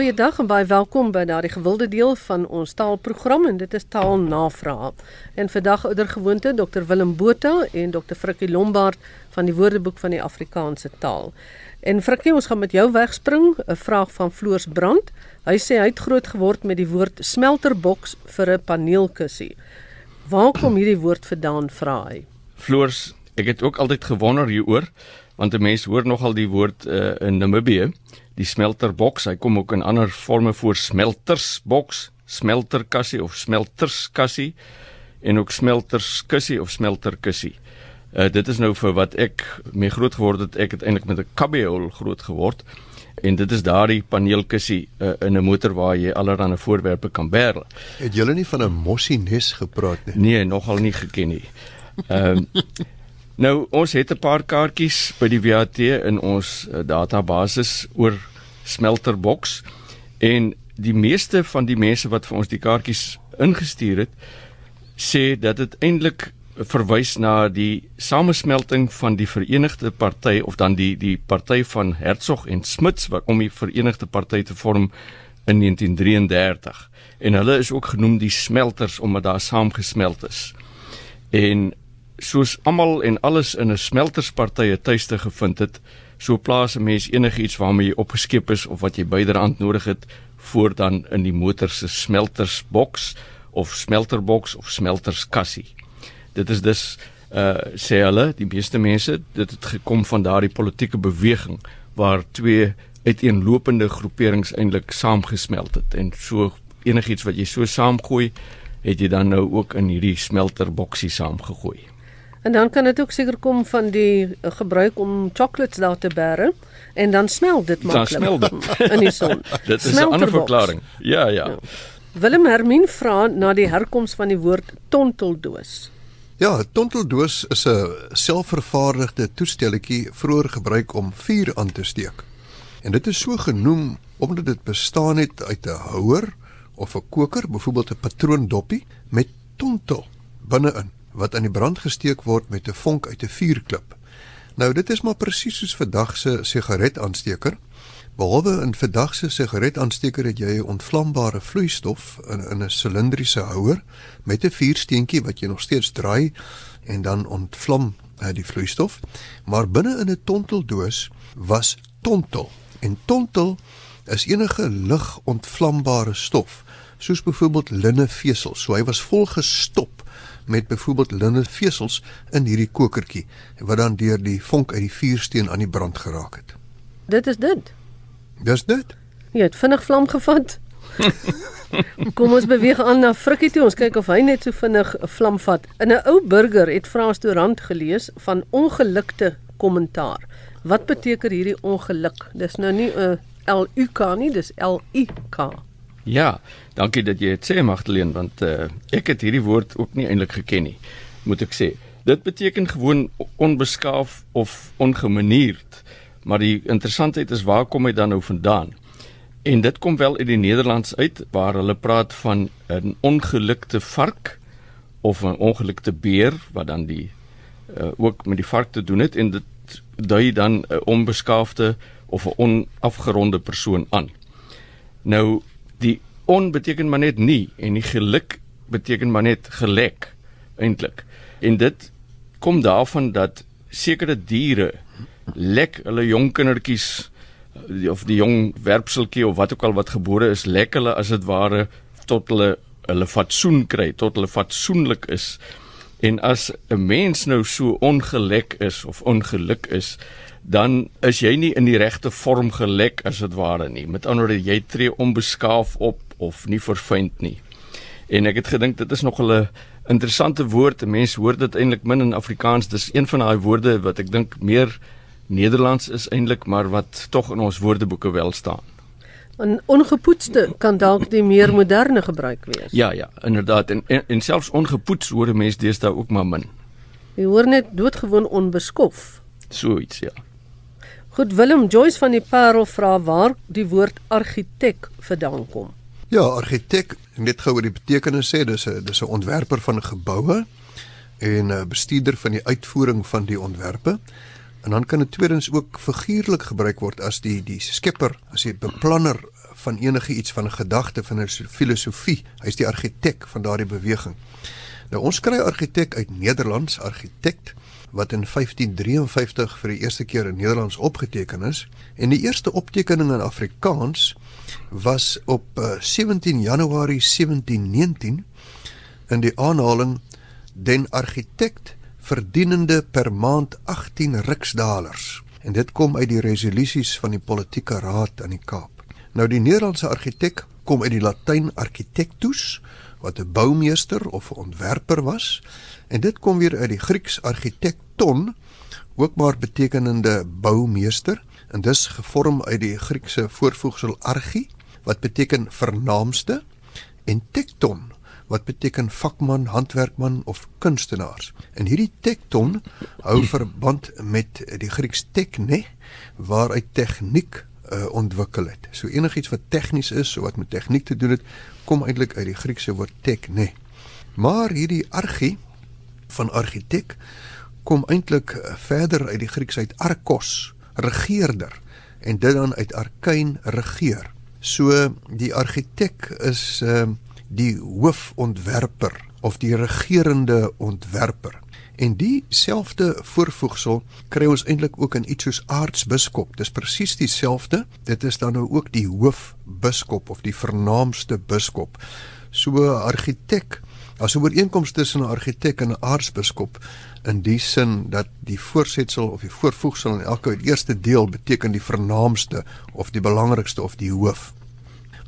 Goeiedag en baie welkom by daardie gewilde deel van ons taalprogram en dit is taalnavraag. En vandag oudergewoonte Dr Willem Botha en Dr Frikkie Lombard van die Woordeboek van die Afrikaanse taal. En Frikkie, ons gaan met jou wegspring, 'n vraag van Floors Brand. Hy sê hy het groot geword met die woord smelterboks vir 'n paneelkussie. Waar kom hierdie woord vandaan, vra hy? Floors, ek het ook altyd gewonder hieroor want 'n mens hoor nogal die woord uh, in Namibië, die smelterboks. Hy kom ook in ander forme voor smeltersboks, smelterkassie of smelterskassie en ook smelterskussie of smelterkussie. Uh, dit is nou vir wat ek mee groot geword het. Ek het eintlik met 'n kabeol groot geword. En dit is daardie paneelkussie uh, in 'n motor waar jy allerlei voorwerpe kan bære. Het julle nie van 'n mossie nes gepraat nie? Nee, nogal nie geken nie. Ehm um, Nou ons het 'n paar kaartjies by die WAT in ons uh, database oor smelterboks en die meeste van die mense wat vir ons die kaartjies ingestuur het sê dat dit eintlik verwys na die samesmelting van die Verenigde Party of dan die die party van Hertzog en Smuts wat om die Verenigde Party te vorm in 1933 en hulle is ook genoem die smelters omdat daar saamgesmelt is. En soos almal en alles in 'n smelterspartye tuiste gevind het, so plaas 'n mens enigiets waarmee jy opgeskep is of wat jy byderhand nodig het voor dan in die motor se smeltersboks of smelterboks of smelterskassie. Dit is dus uh sê hulle, die meeste mense, dit het gekom van daardie politieke beweging waar twee uiteenlopende groeperings eintlik saamgesmelt het en so enigiets wat jy so saamgooi, het jy dan nou ook in hierdie smelterboksie saamgegooi. En dan kan dit ook seker kom van die uh, gebruik om chocolates daar te bære en dan smelt dit maklik. Dan smel dit in die son. dit is 'n ander verklaring. Ja, ja, ja. Willem Hermien vra na die herkoms van die woord tonteldoos. Ja, tonteldoos is 'n selfvervaardigde toestelletjie vroeër gebruik om vuur aan te steek. En dit is so genoem omdat dit bestaan het uit 'n houer of 'n koker, byvoorbeeld 'n patroondoppie met tontel binne-in wat aan die brand gesteek word met 'n vonk uit 'n vuurklip. Nou dit is maar presies soos vandag se sigaretaansteker. Behalwe in vandag se sigaretaansteker het jy 'n ontvlambare vloeistof in in 'n silindriese houer met 'n vuursteentjie wat jy nog steeds draai en dan ontvlam uh, die vloeistof. Maar binne in 'n tonteldoos was tontel. En tontel is enige lig ontvlambare stof, soos byvoorbeeld linnevesels. So hy was vol gestop met byvoorbeeld linnevesels in hierdie kokertjie wat dan deur die vonk uit die vuursteen aan die brand geraak het. Dit is dit. Dis dit. Jy het vinnig vlam gevat. Kom ons beweeg aan na Frikkie toe. Ons kyk of hy net so vinnig 'n vlam vat. In 'n ou burger het Frans Durant gelees van ongelukte kommentaar. Wat beteken hierdie ongeluk? Dis nou nie 'n L U K nie, dis L I K. Ja, dankie dat jy dit sê Magdalene want uh, ek het hierdie woord ook nie eintlik geken nie, moet ek sê. Dit beteken gewoon onbeskaaf of ongemanierd. Maar die interessantheid is waar kom dit dan nou vandaan? En dit kom wel uit die Nederlands uit waar hulle praat van 'n ongelukte vark of 'n ongelukte beer wat dan die uh, ook met die vark te doen het en dit dui dan 'n onbeskaafde of 'n onafgeronde persoon aan. Nou die on beteken maar net nie en die geluk beteken maar net gelek eintlik. En dit kom daarvan dat sekere diere lek hulle jong kindertjies of die jong werpseltjie of wat ook al wat gebore is, lek hulle as dit ware tot hulle hulle fatsoen kry, tot hulle fatsoenlik is. En as 'n mens nou so ongelek is of ongeluk is, dan is jy nie in die regte vorm gelek as dit ware nie. Met ander woorde, jy tree onbeskaaf op of nie verfynd nie. En ek het gedink dit is nog 'n interessante woord. Mense hoor dit eintlik min in Afrikaans. Dis een van daai woorde wat ek dink meer Nederlands is eintlik, maar wat tog in ons woordeboeke wel staan. 'n Ongepoetste kan dalk die meer moderne gebruik wees. Ja, ja, inderdaad. En en, en selfs ongepoets hoor mense deesdae ook maar min. Jy hoor net doodgewoon onbeskof. So iets, ja. Goed Willem Joyce van die Parel vra waar die woord argitek vandaan kom. Ja, argitek, net gou oor die betekenis sê, dis 'n dis 'n ontwerper van geboue en 'n bestuurder van die uitvoering van die ontwerpe. En dan kan dit tweedens ook figuurlik gebruik word as die die skepper, as die beplanner van enige iets van 'n gedagte van 'n filosofie. Hy's die argitek van daardie beweging. Nou ons kry argitek uit Nederlands, argitek wat in 1553 vir die eerste keer in Nederlands opgeteken is en die eerste optekening in Afrikaans was op 17 eh, Januarie 1719 in die aanhaling den architect verdienende per maand 18 riksdalers en dit kom uit die resolusies van die politieke raad aan die Kaap. Nou die Nederlandse argitek kom uit die Latyn architectus wat 'n boumeester of 'n ontwerper was en dit kom weer uit die Grieks architecton ook maar betekenende boumeester en dis gevorm uit die Griekse voorvoegsel archi wat beteken vernaamste en tekton wat beteken vakman, handwerkman of kunstenaars. En hierdie tekton hou verband met die Grieks tekne waaruit tegniek uh, ontwikkel het. So enigiets wat tegnies is, so wat met tegniek te doen het, kom eintlik uit die Griekse woord tekne. Maar hierdie argi van argitek kom eintlik uh, verder uit die Grieks uit arkos, regeerder en dit dan uit arkein regeer. So die argitek is uh, die hoofontwerper of die regerende ontwerper. En dieselfde voorvoegsel kry ons eintlik ook in iets soos aartsbiskop. Dis presies dieselfde. Dit is dan nou ook die hoofbiskop of die vernaamste biskop. So argitek, as 'n ooreenkoms tussen 'n argitek en 'n aartsbiskop in die sin dat die voorsetsel of die voorvoegsel in elke eerste deel beteken die vernaamste of die belangrikste of die hoof.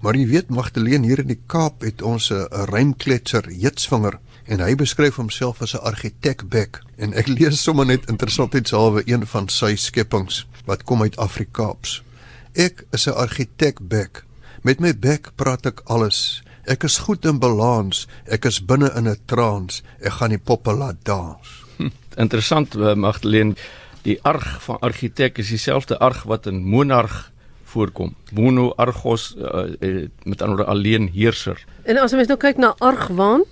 Maar jy weet Magdalene hier in die Kaap het ons 'n rymkletser Jitsvinger en hy beskryf homself as 'n argitek bek en ek lees sommer net interessantheidshalwe een van sy skepings wat kom uit Afrikaans. Ek is 'n argitek bek. Met my bek praat ek alles. Ek is goed in balans. Ek is binne in 'n trance. Ek gaan die poppe laat dans. Hm, interessant eh, Magdalene, die arg van argitek is dieselfde arg wat in monarg voorkom. Mono argos uh, met ander alleen heerser. En as ons nou kyk na argwaan,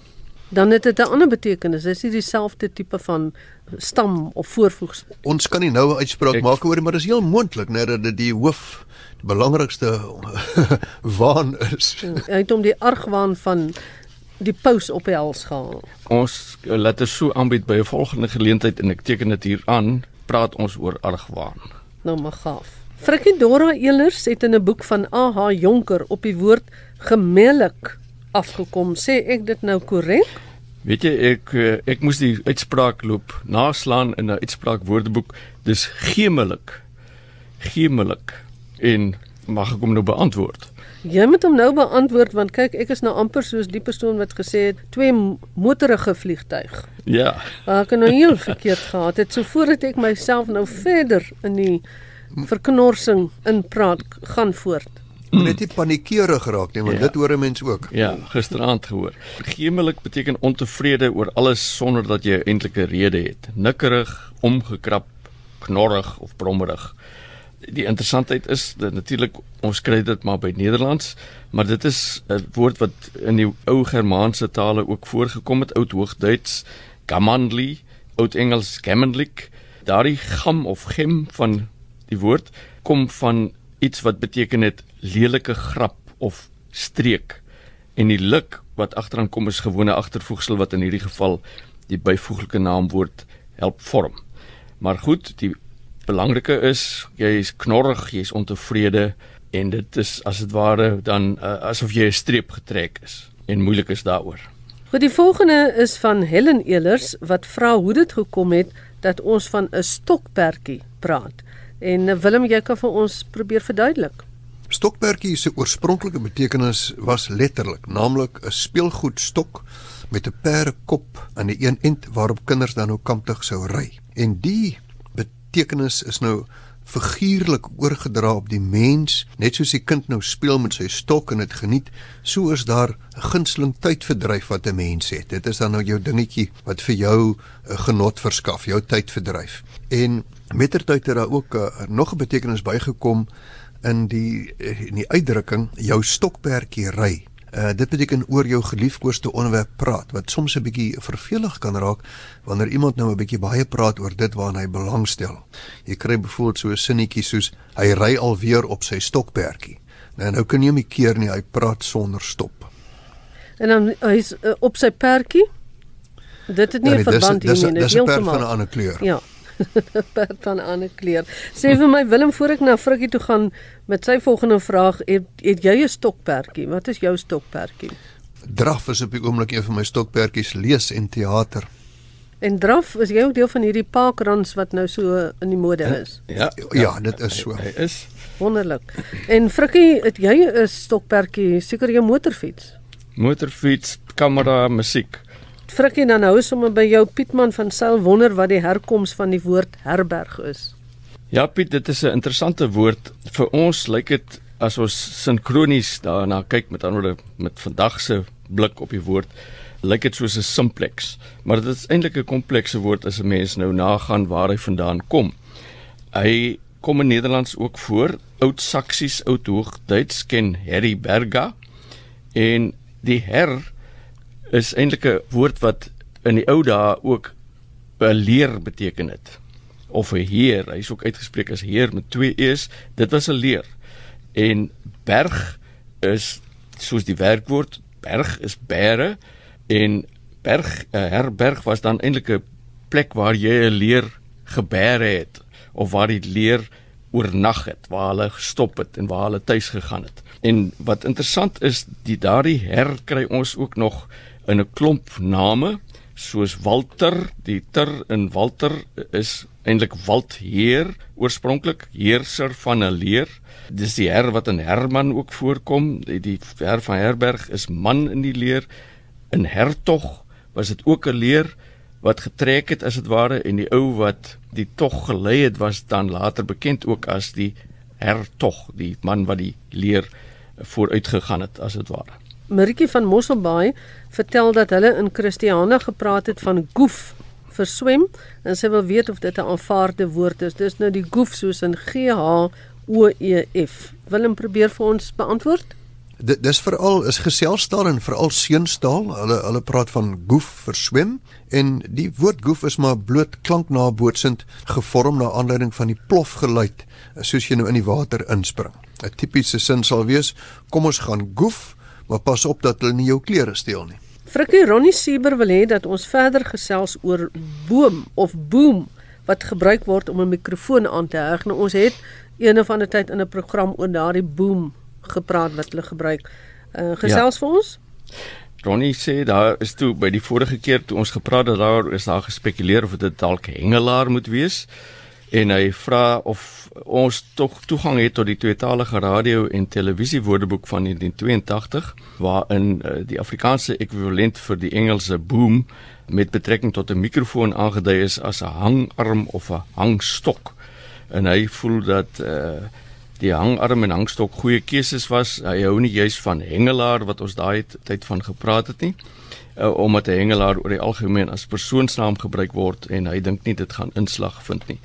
dan het dit 'n ander betekenis. Dis nie dieselfde tipe van stam of voorvoegsel. Ons kan nie nou 'n uitspraak Ek, maak oor dit, maar dit is heel moontlik net dat dit die hoof die belangrikste waan is. Ja, hy het om die argwaan van die pos op die hals gehaal. Ons laat dit so aanbied by 'n volgende geleentheid en ek teken dit hier aan, praat ons oor argwaan. Nou maar gaaf. Frikkie Dora Elers het in 'n boek van AH Jonker op die woord gemelik afgekom. Sê ek dit nou korrek? Weet jy ek eh, ek moes die uitspraak loop naslaan in 'n uitspraak woordeboek. Dis gemelik. Gemelik. En mag ek hom nou beantwoord? Jy moet hom nou beantwoord want kyk ek is nou amper soos die persoon wat gesê het twee motorige vliegtyg. Ja. Ek kan nou heel verkeerd gehad het. So voordat ek myself nou verder in die verknorsing inpraat gaan voort. Mm. Net nie paniekerig geraak nie, want ja. dit hoor 'n mens ook. Ja, gisteraand gehoor. Gemelik beteken ontevrede oor alles sonder dat jy eintlik 'n rede het. Nikkerig, omgekrap, knorrig of brommerig. Die interessantheid is dat natuurlik ons kry dit maar by Nederlands, maar dit is 'n woord wat in die ou Germaanse tale ook voorgekom het, Oud-Hoogduits, gamandli, Oud-Engels gamandlik. Daardie gam of gem van Die woord kom van iets wat beteken het lelike grap of streek en die lik wat agteraan kom is gewone agtervoegsel wat in hierdie geval die byvoeglike naamwoord help vorm. Maar goed, die belangrike is jy is knorrig, jy is ontevrede en dit is as dit ware dan uh, asof jy 'n streep getrek is en moeilik is daaroor. Goed, die volgende is van Helen Elers wat vra hoe dit gekom het dat ons van 'n stokperdjie praat. En eh, Willem, jy kan vir ons probeer verduidelik. Stokperdjie se oorspronklike betekenis was letterlik, naamlik 'n speelgoedstok met 'n perdekop aan die een end waarop kinders dan nou kamptig sou ry. En die betekenis is nou figuurlik oorgedra op die mens, net soos die kind nou speel met sy stok en dit geniet, so is daar 'n gunsteling tydverdryf wat 'n mens het. Dit is dan nou jou dingetjie wat vir jou 'n genot verskaf, jou tydverdryf. En Mettertyd het daar ook uh, nog 'n betekenis bygekom in die in die uitdrukking jou stokperdjie ry. Uh dit beteken oor jou geliefkoeste onderwerp praat wat soms 'n bietjie vervelig kan raak wanneer iemand nou 'n bietjie baie praat oor dit waarna hy belangstel. Jy kry byvoorbeeld so 'n sinnetjie soos hy ry alweer op sy stokperdjie. En nou kan jy hom nie keer nie, hy praat sonder stop. En dan hy's uh, op sy perdjie. Dit het nie 'n Ja, nee, dis- verband dis- hiermee, dis dit 'n perd heeltemal. van 'n ander kleur. Ja. 'n perd van 'n ander kleur. Sê vir my Willem voor ek na Frikkie toe gaan met sy volgende vraag, het, het jy 'n stokperdjie? Wat is jou stokperdjie? Draf is op die oomblik een van my stokperdjies lees en teater. En draf, is jy ook deel van hierdie parkrans wat nou so in die mode is? Ja, Ja, dit is so. Hy is Wonderlik. En Frikkie, het jy 'n stokperdjie, seker jou motorfiets? motorfiets, kamera, musiek. Frikkie dan nou sommer by jou Pietman van Sail wonder wat die herkoms van die woord herberg is. Ja Piet, dit is 'n interessante woord. Vir ons lyk dit as ons sinkronies daarna kyk met ander woorde met vandag se blik op die woord, lyk dit soos 'n simplex. Maar dit is eintlik 'n komplekse woord as 'n mens nou nagaan waar hy vandaan kom. Hy kom in Nederlands ook voor. Oud-Saksies, Oud-Hoogduits ken Herberga en die her is eintlik 'n woord wat in die ou dae ook 'n leer beteken het of 'n heer. Hy's ook uitgespreek as heer met twee e's. Dit was 'n leer. En berg is soos die werkwoord berg is bære en berg herberg was dan eintlik 'n plek waar jy 'n leer gebêre het of waar die leer oornag het, waar hulle gestop het en waar hulle tuis gegaan het. En wat interessant is, die daardie her kry ons ook nog in 'n klomp name soos Walter, die ter in Walter is eintlik Waldheer oorspronklik heerser van 'n leer. Dis die her wat in Herman ook voorkom. Die, her van Herberg is man in die leer. In Hertog was dit ook 'n leer wat getrek het as dit ware en die ou wat die tog gelei het was dan later bekend ook as die hertog, die man wat die leer vooruit gegaan het as dit ware. Maritjie van Mosselbaai vertel dat hulle in Christiana gepraat het van goef vir swem en sy wil weet of dit 'n aanvaarde woord is. Dis nou die goef soos in G H O E F. Willem probeer vir ons beantwoord. Dit dis veral is geselstaal en veral seunstaal. Hulle hulle praat van goef vir swem en die woord goef is maar bloot klanknabootsend gevorm na aanleiding van die plofgeluid soos jy nou in die water inspring. 'n Tipiese sin sal wees: Kom ons gaan goef, maar pas op dat hulle nie jou klere steel nie. Frikkie Ronnie Sieber wil hê dat ons verder gesels oor boom of boom wat gebruik word om 'n mikrofoon aan te heg. Nou ons het een of ander tyd in 'n program oor daardie boom gepraat wat hulle gebruik. Uh, gesels ja. vir ons? Ronnie sê daar is toe by die vorige keer toe ons gepraat het daar is daar gespekuleer of dit dalk hengelaar moet wees en hy vra of ons tog toegang het tot die tweetalige radio en televisie woordeboek van 1982 waarin uh, die Afrikaanse ekwivalent vir die Engelse boom met betrekking tot 'n mikrofoon aangedui is as 'n hangarm of 'n hangstok. En hy voel dat uh, die hangarm en hangstok goeie keuses was. Hy hou nie juis van hengelaar wat ons daai tyd van gepraat het nie. Uh, omdat 'n hengelaar oor die algemeen as persoonsnaam gebruik word en hy dink nie dit gaan inslag vind nie.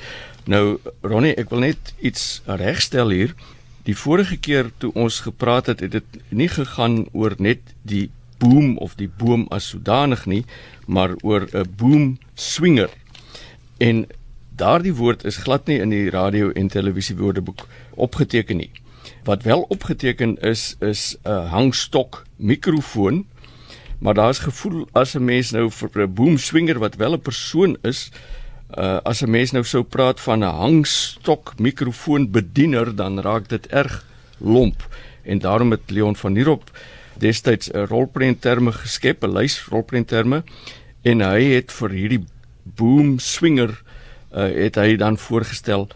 Nou Ronnie, ek wil net iets regstel hier. Die vorige keer toe ons gepraat het, het dit nie gegaan oor net die boom of die boom as sodanig nie, maar oor 'n boom swinger. En daardie woord is glad nie in die radio en televisie woordeboek opgeteken nie. Wat wel opgeteken is is 'n hangstok mikrofoon. Maar daar's gevoel as 'n mens nou vir 'n boom swinger wat wel 'n persoon is, uh as 'n mens nou sou praat van 'n hangstok mikrofoon bediener, dan raak dit erg lomp. En daarom het Leon van Nierop destyds 'n rolprentterme geskep, 'n lys rolprentterme en hy het vir hierdie boom swinger uh, het hy dan voorgestel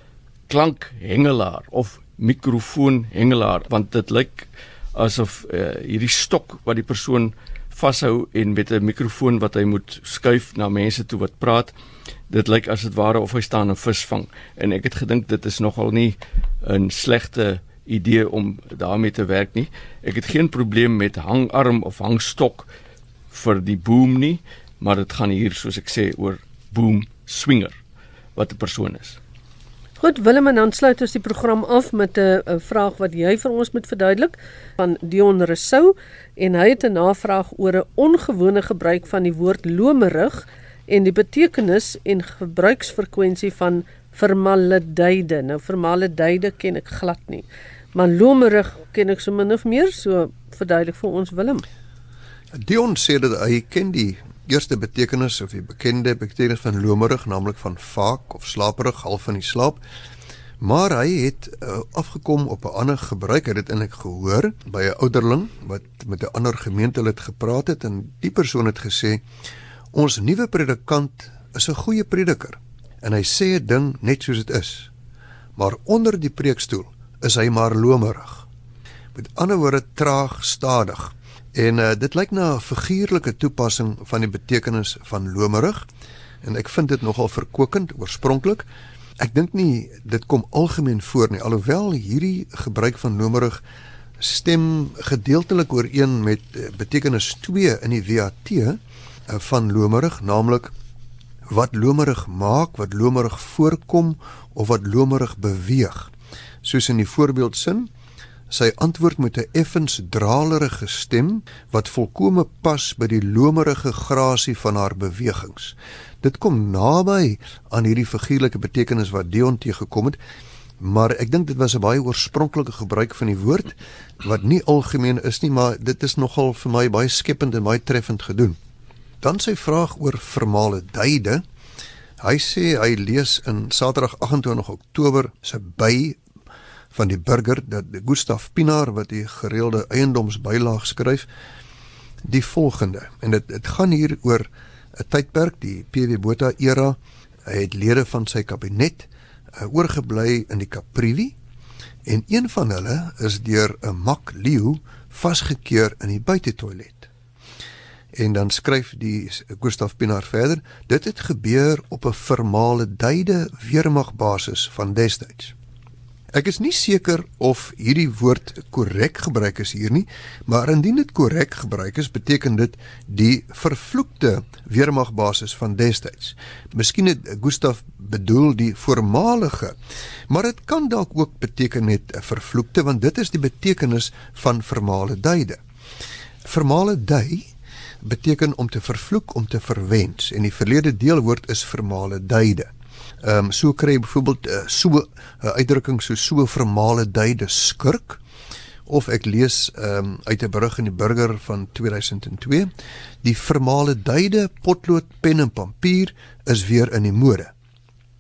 klankhengelaar of mikrofoonhengelaar want dit lyk asof uh, hierdie stok wat die persoon vashou en met 'n mikrofoon wat hy moet skuif na mense toe wat praat dit lyk as dit ware of hy staan en vis vang. En ek het gedink dit is nogal nie 'n slegte idee om daarmee te werk nie. Ek het geen probleem met hangarm of hangstok vir die boom nie maar dit gaan hier soos ek sê oor boom swinger wat 'n persoon is. Goed Willem en dan sluit ons die program af met 'n vraag wat jy vir ons moet verduidelik van Dion Rousseau en hy het 'n navraag oor 'n ongewone gebruik van die woord lomerig en die betekenis en gebruiksfrekwensie van vermaledeide. Nou vermaledeide ken ek glad nie. Maar lomerig ken ek so min of meer, so verduidelik vir ons Willem. Dion sê dat hy ken die eerste betekenis of die bekende betekenis van lomerig, naamlik van vaak of slaperig, half van die slaap. Maar hy het uh, afgekom op 'n ander gebruik. Hy het dit eintlik gehoor by 'n ouderling wat met 'n ander gemeentelid gepraat het en die persoon het gesê: "Ons nuwe predikant is 'n goeie prediker en hy sê 'n ding net soos dit is. Maar onder die preekstoel is hy maar lomerig. Met ander woorde traag, stadig." En uh, dit lyk na 'n figuurlike toepassing van die betekenis van lomerig en ek vind dit nogal verkwikkend oorspronklik. Ek dink nie dit kom algemeen voor nie alhoewel hierdie gebruik van lomerig stem gedeeltelik ooreen met uh, betekenis 2 in die WAT uh, van lomerig naamlik wat lomerig maak, wat lomerig voorkom of wat lomerig beweeg. Soos in die voorbeeldsin Sy antwoord met 'n effens dralerige stem wat volkome pas by die lomerige grasie van haar bewegings. Dit kom naby aan hierdie figuurlike betekenis wat Dion te gekom het, maar ek dink dit was 'n baie oorspronklike gebruik van die woord wat nie algemeen is nie, maar dit is nogal vir my baie skepend en baie treffend gedoen. Dan sy vraag oor vermale duide. Hy sê hy lees in Saterdag 28 Oktober se by van die burger dat Gustav Pinaar wat die gereelde eiendomsbylaag skryf die volgende. En dit dit gaan hier oor 'n tydperk die PW Botha era hy het lede van sy kabinet uh, oorgebly in die Caprivi en een van hulle is deur 'n mak leeu vasgekeer in die buitetoilet. En dan skryf die Gustav Pinaar verder dit het gebeur op 'n formale duide weermagbasis van destyds Ek is nie seker of hierdie woord korrek gebruik is hier nie, maar indien dit korrek gebruik is, beteken dit die vervloekte weermagbasis van destyds. Miskien het Gustaf bedoel die voormalige, maar dit kan dalk ook beteken net 'n vervloekte want dit is die betekenis van vermale duide. Vermale dui beteken om te vervloek, om te verwens en die verlede deelwoord is vermale duide. Ehm um, so kry jy byvoorbeeld uh, so 'n uh, uitdrukking so so vermale duide skurk of ek lees ehm um, uit 'n berig in die burger van 2002 die vermale duide potlood pen en papier is weer in die mode.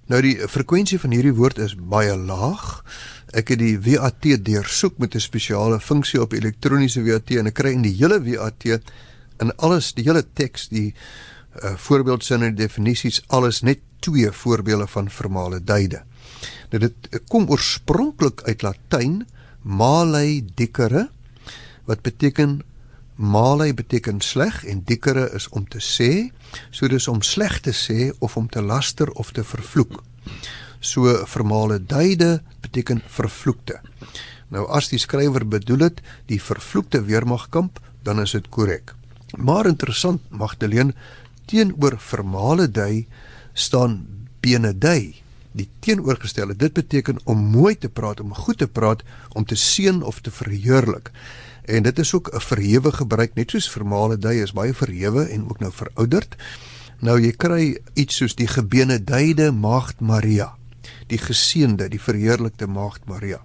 Nou die frekwensie van hierdie woord is baie laag. Ek het die WAT deursoek met 'n spesiale funksie op elektroniese WAT en ek kry in die hele WAT in alles die hele teks die uh, voorbeeldsinne en definisies alles net twee voorbeelde van formale duide. Nou dit kom oorspronklik uit Latyn malei dicere wat beteken malei beteken sleg en dicere is om te sê, so dis om sleg te sê of om te laster of te vervloek. So formale duide beteken vervloekte. Nou as die skrywer bedoel dit die vervloekte weermagkamp, dan is dit korrek. Maar interessant Magdalene teenoor formale duide staan benedei die teenoorgestelde. Dit beteken om mooi te praat om goed te praat om te seën of te verheerlik. En dit is ook 'n verhewe gebruik net soos formale dui is baie verhewe en ook nou verouderd. Nou jy kry iets soos die gebenedeide maagd Maria die geseënde die verheerlikte maagd Maria.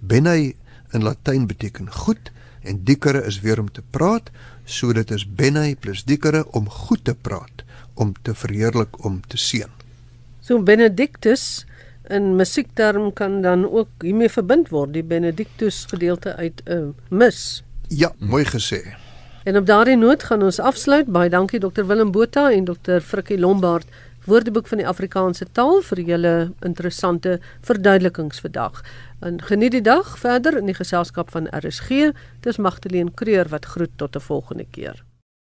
Benei in latyn beteken goed en dikere is weer om te praat so dit is benei plus dikere om goed te praat om te verheerlik om te seën. So Benedictus in musiekterm kan dan ook hiermee verbind word die Benedictus gedeelte uit 'n uh, mis. Ja, mooi gesê. En op daardie noot gaan ons afsluit. Baie dankie Dr Willem Botha en Dr Frikkie Lombard Woordeboek van die Afrikaanse taal vir julle interessante verduidelikings vandag. En geniet die dag verder in die geselskap van RSG. Dis Magdalene Creur wat groet tot 'n volgende keer.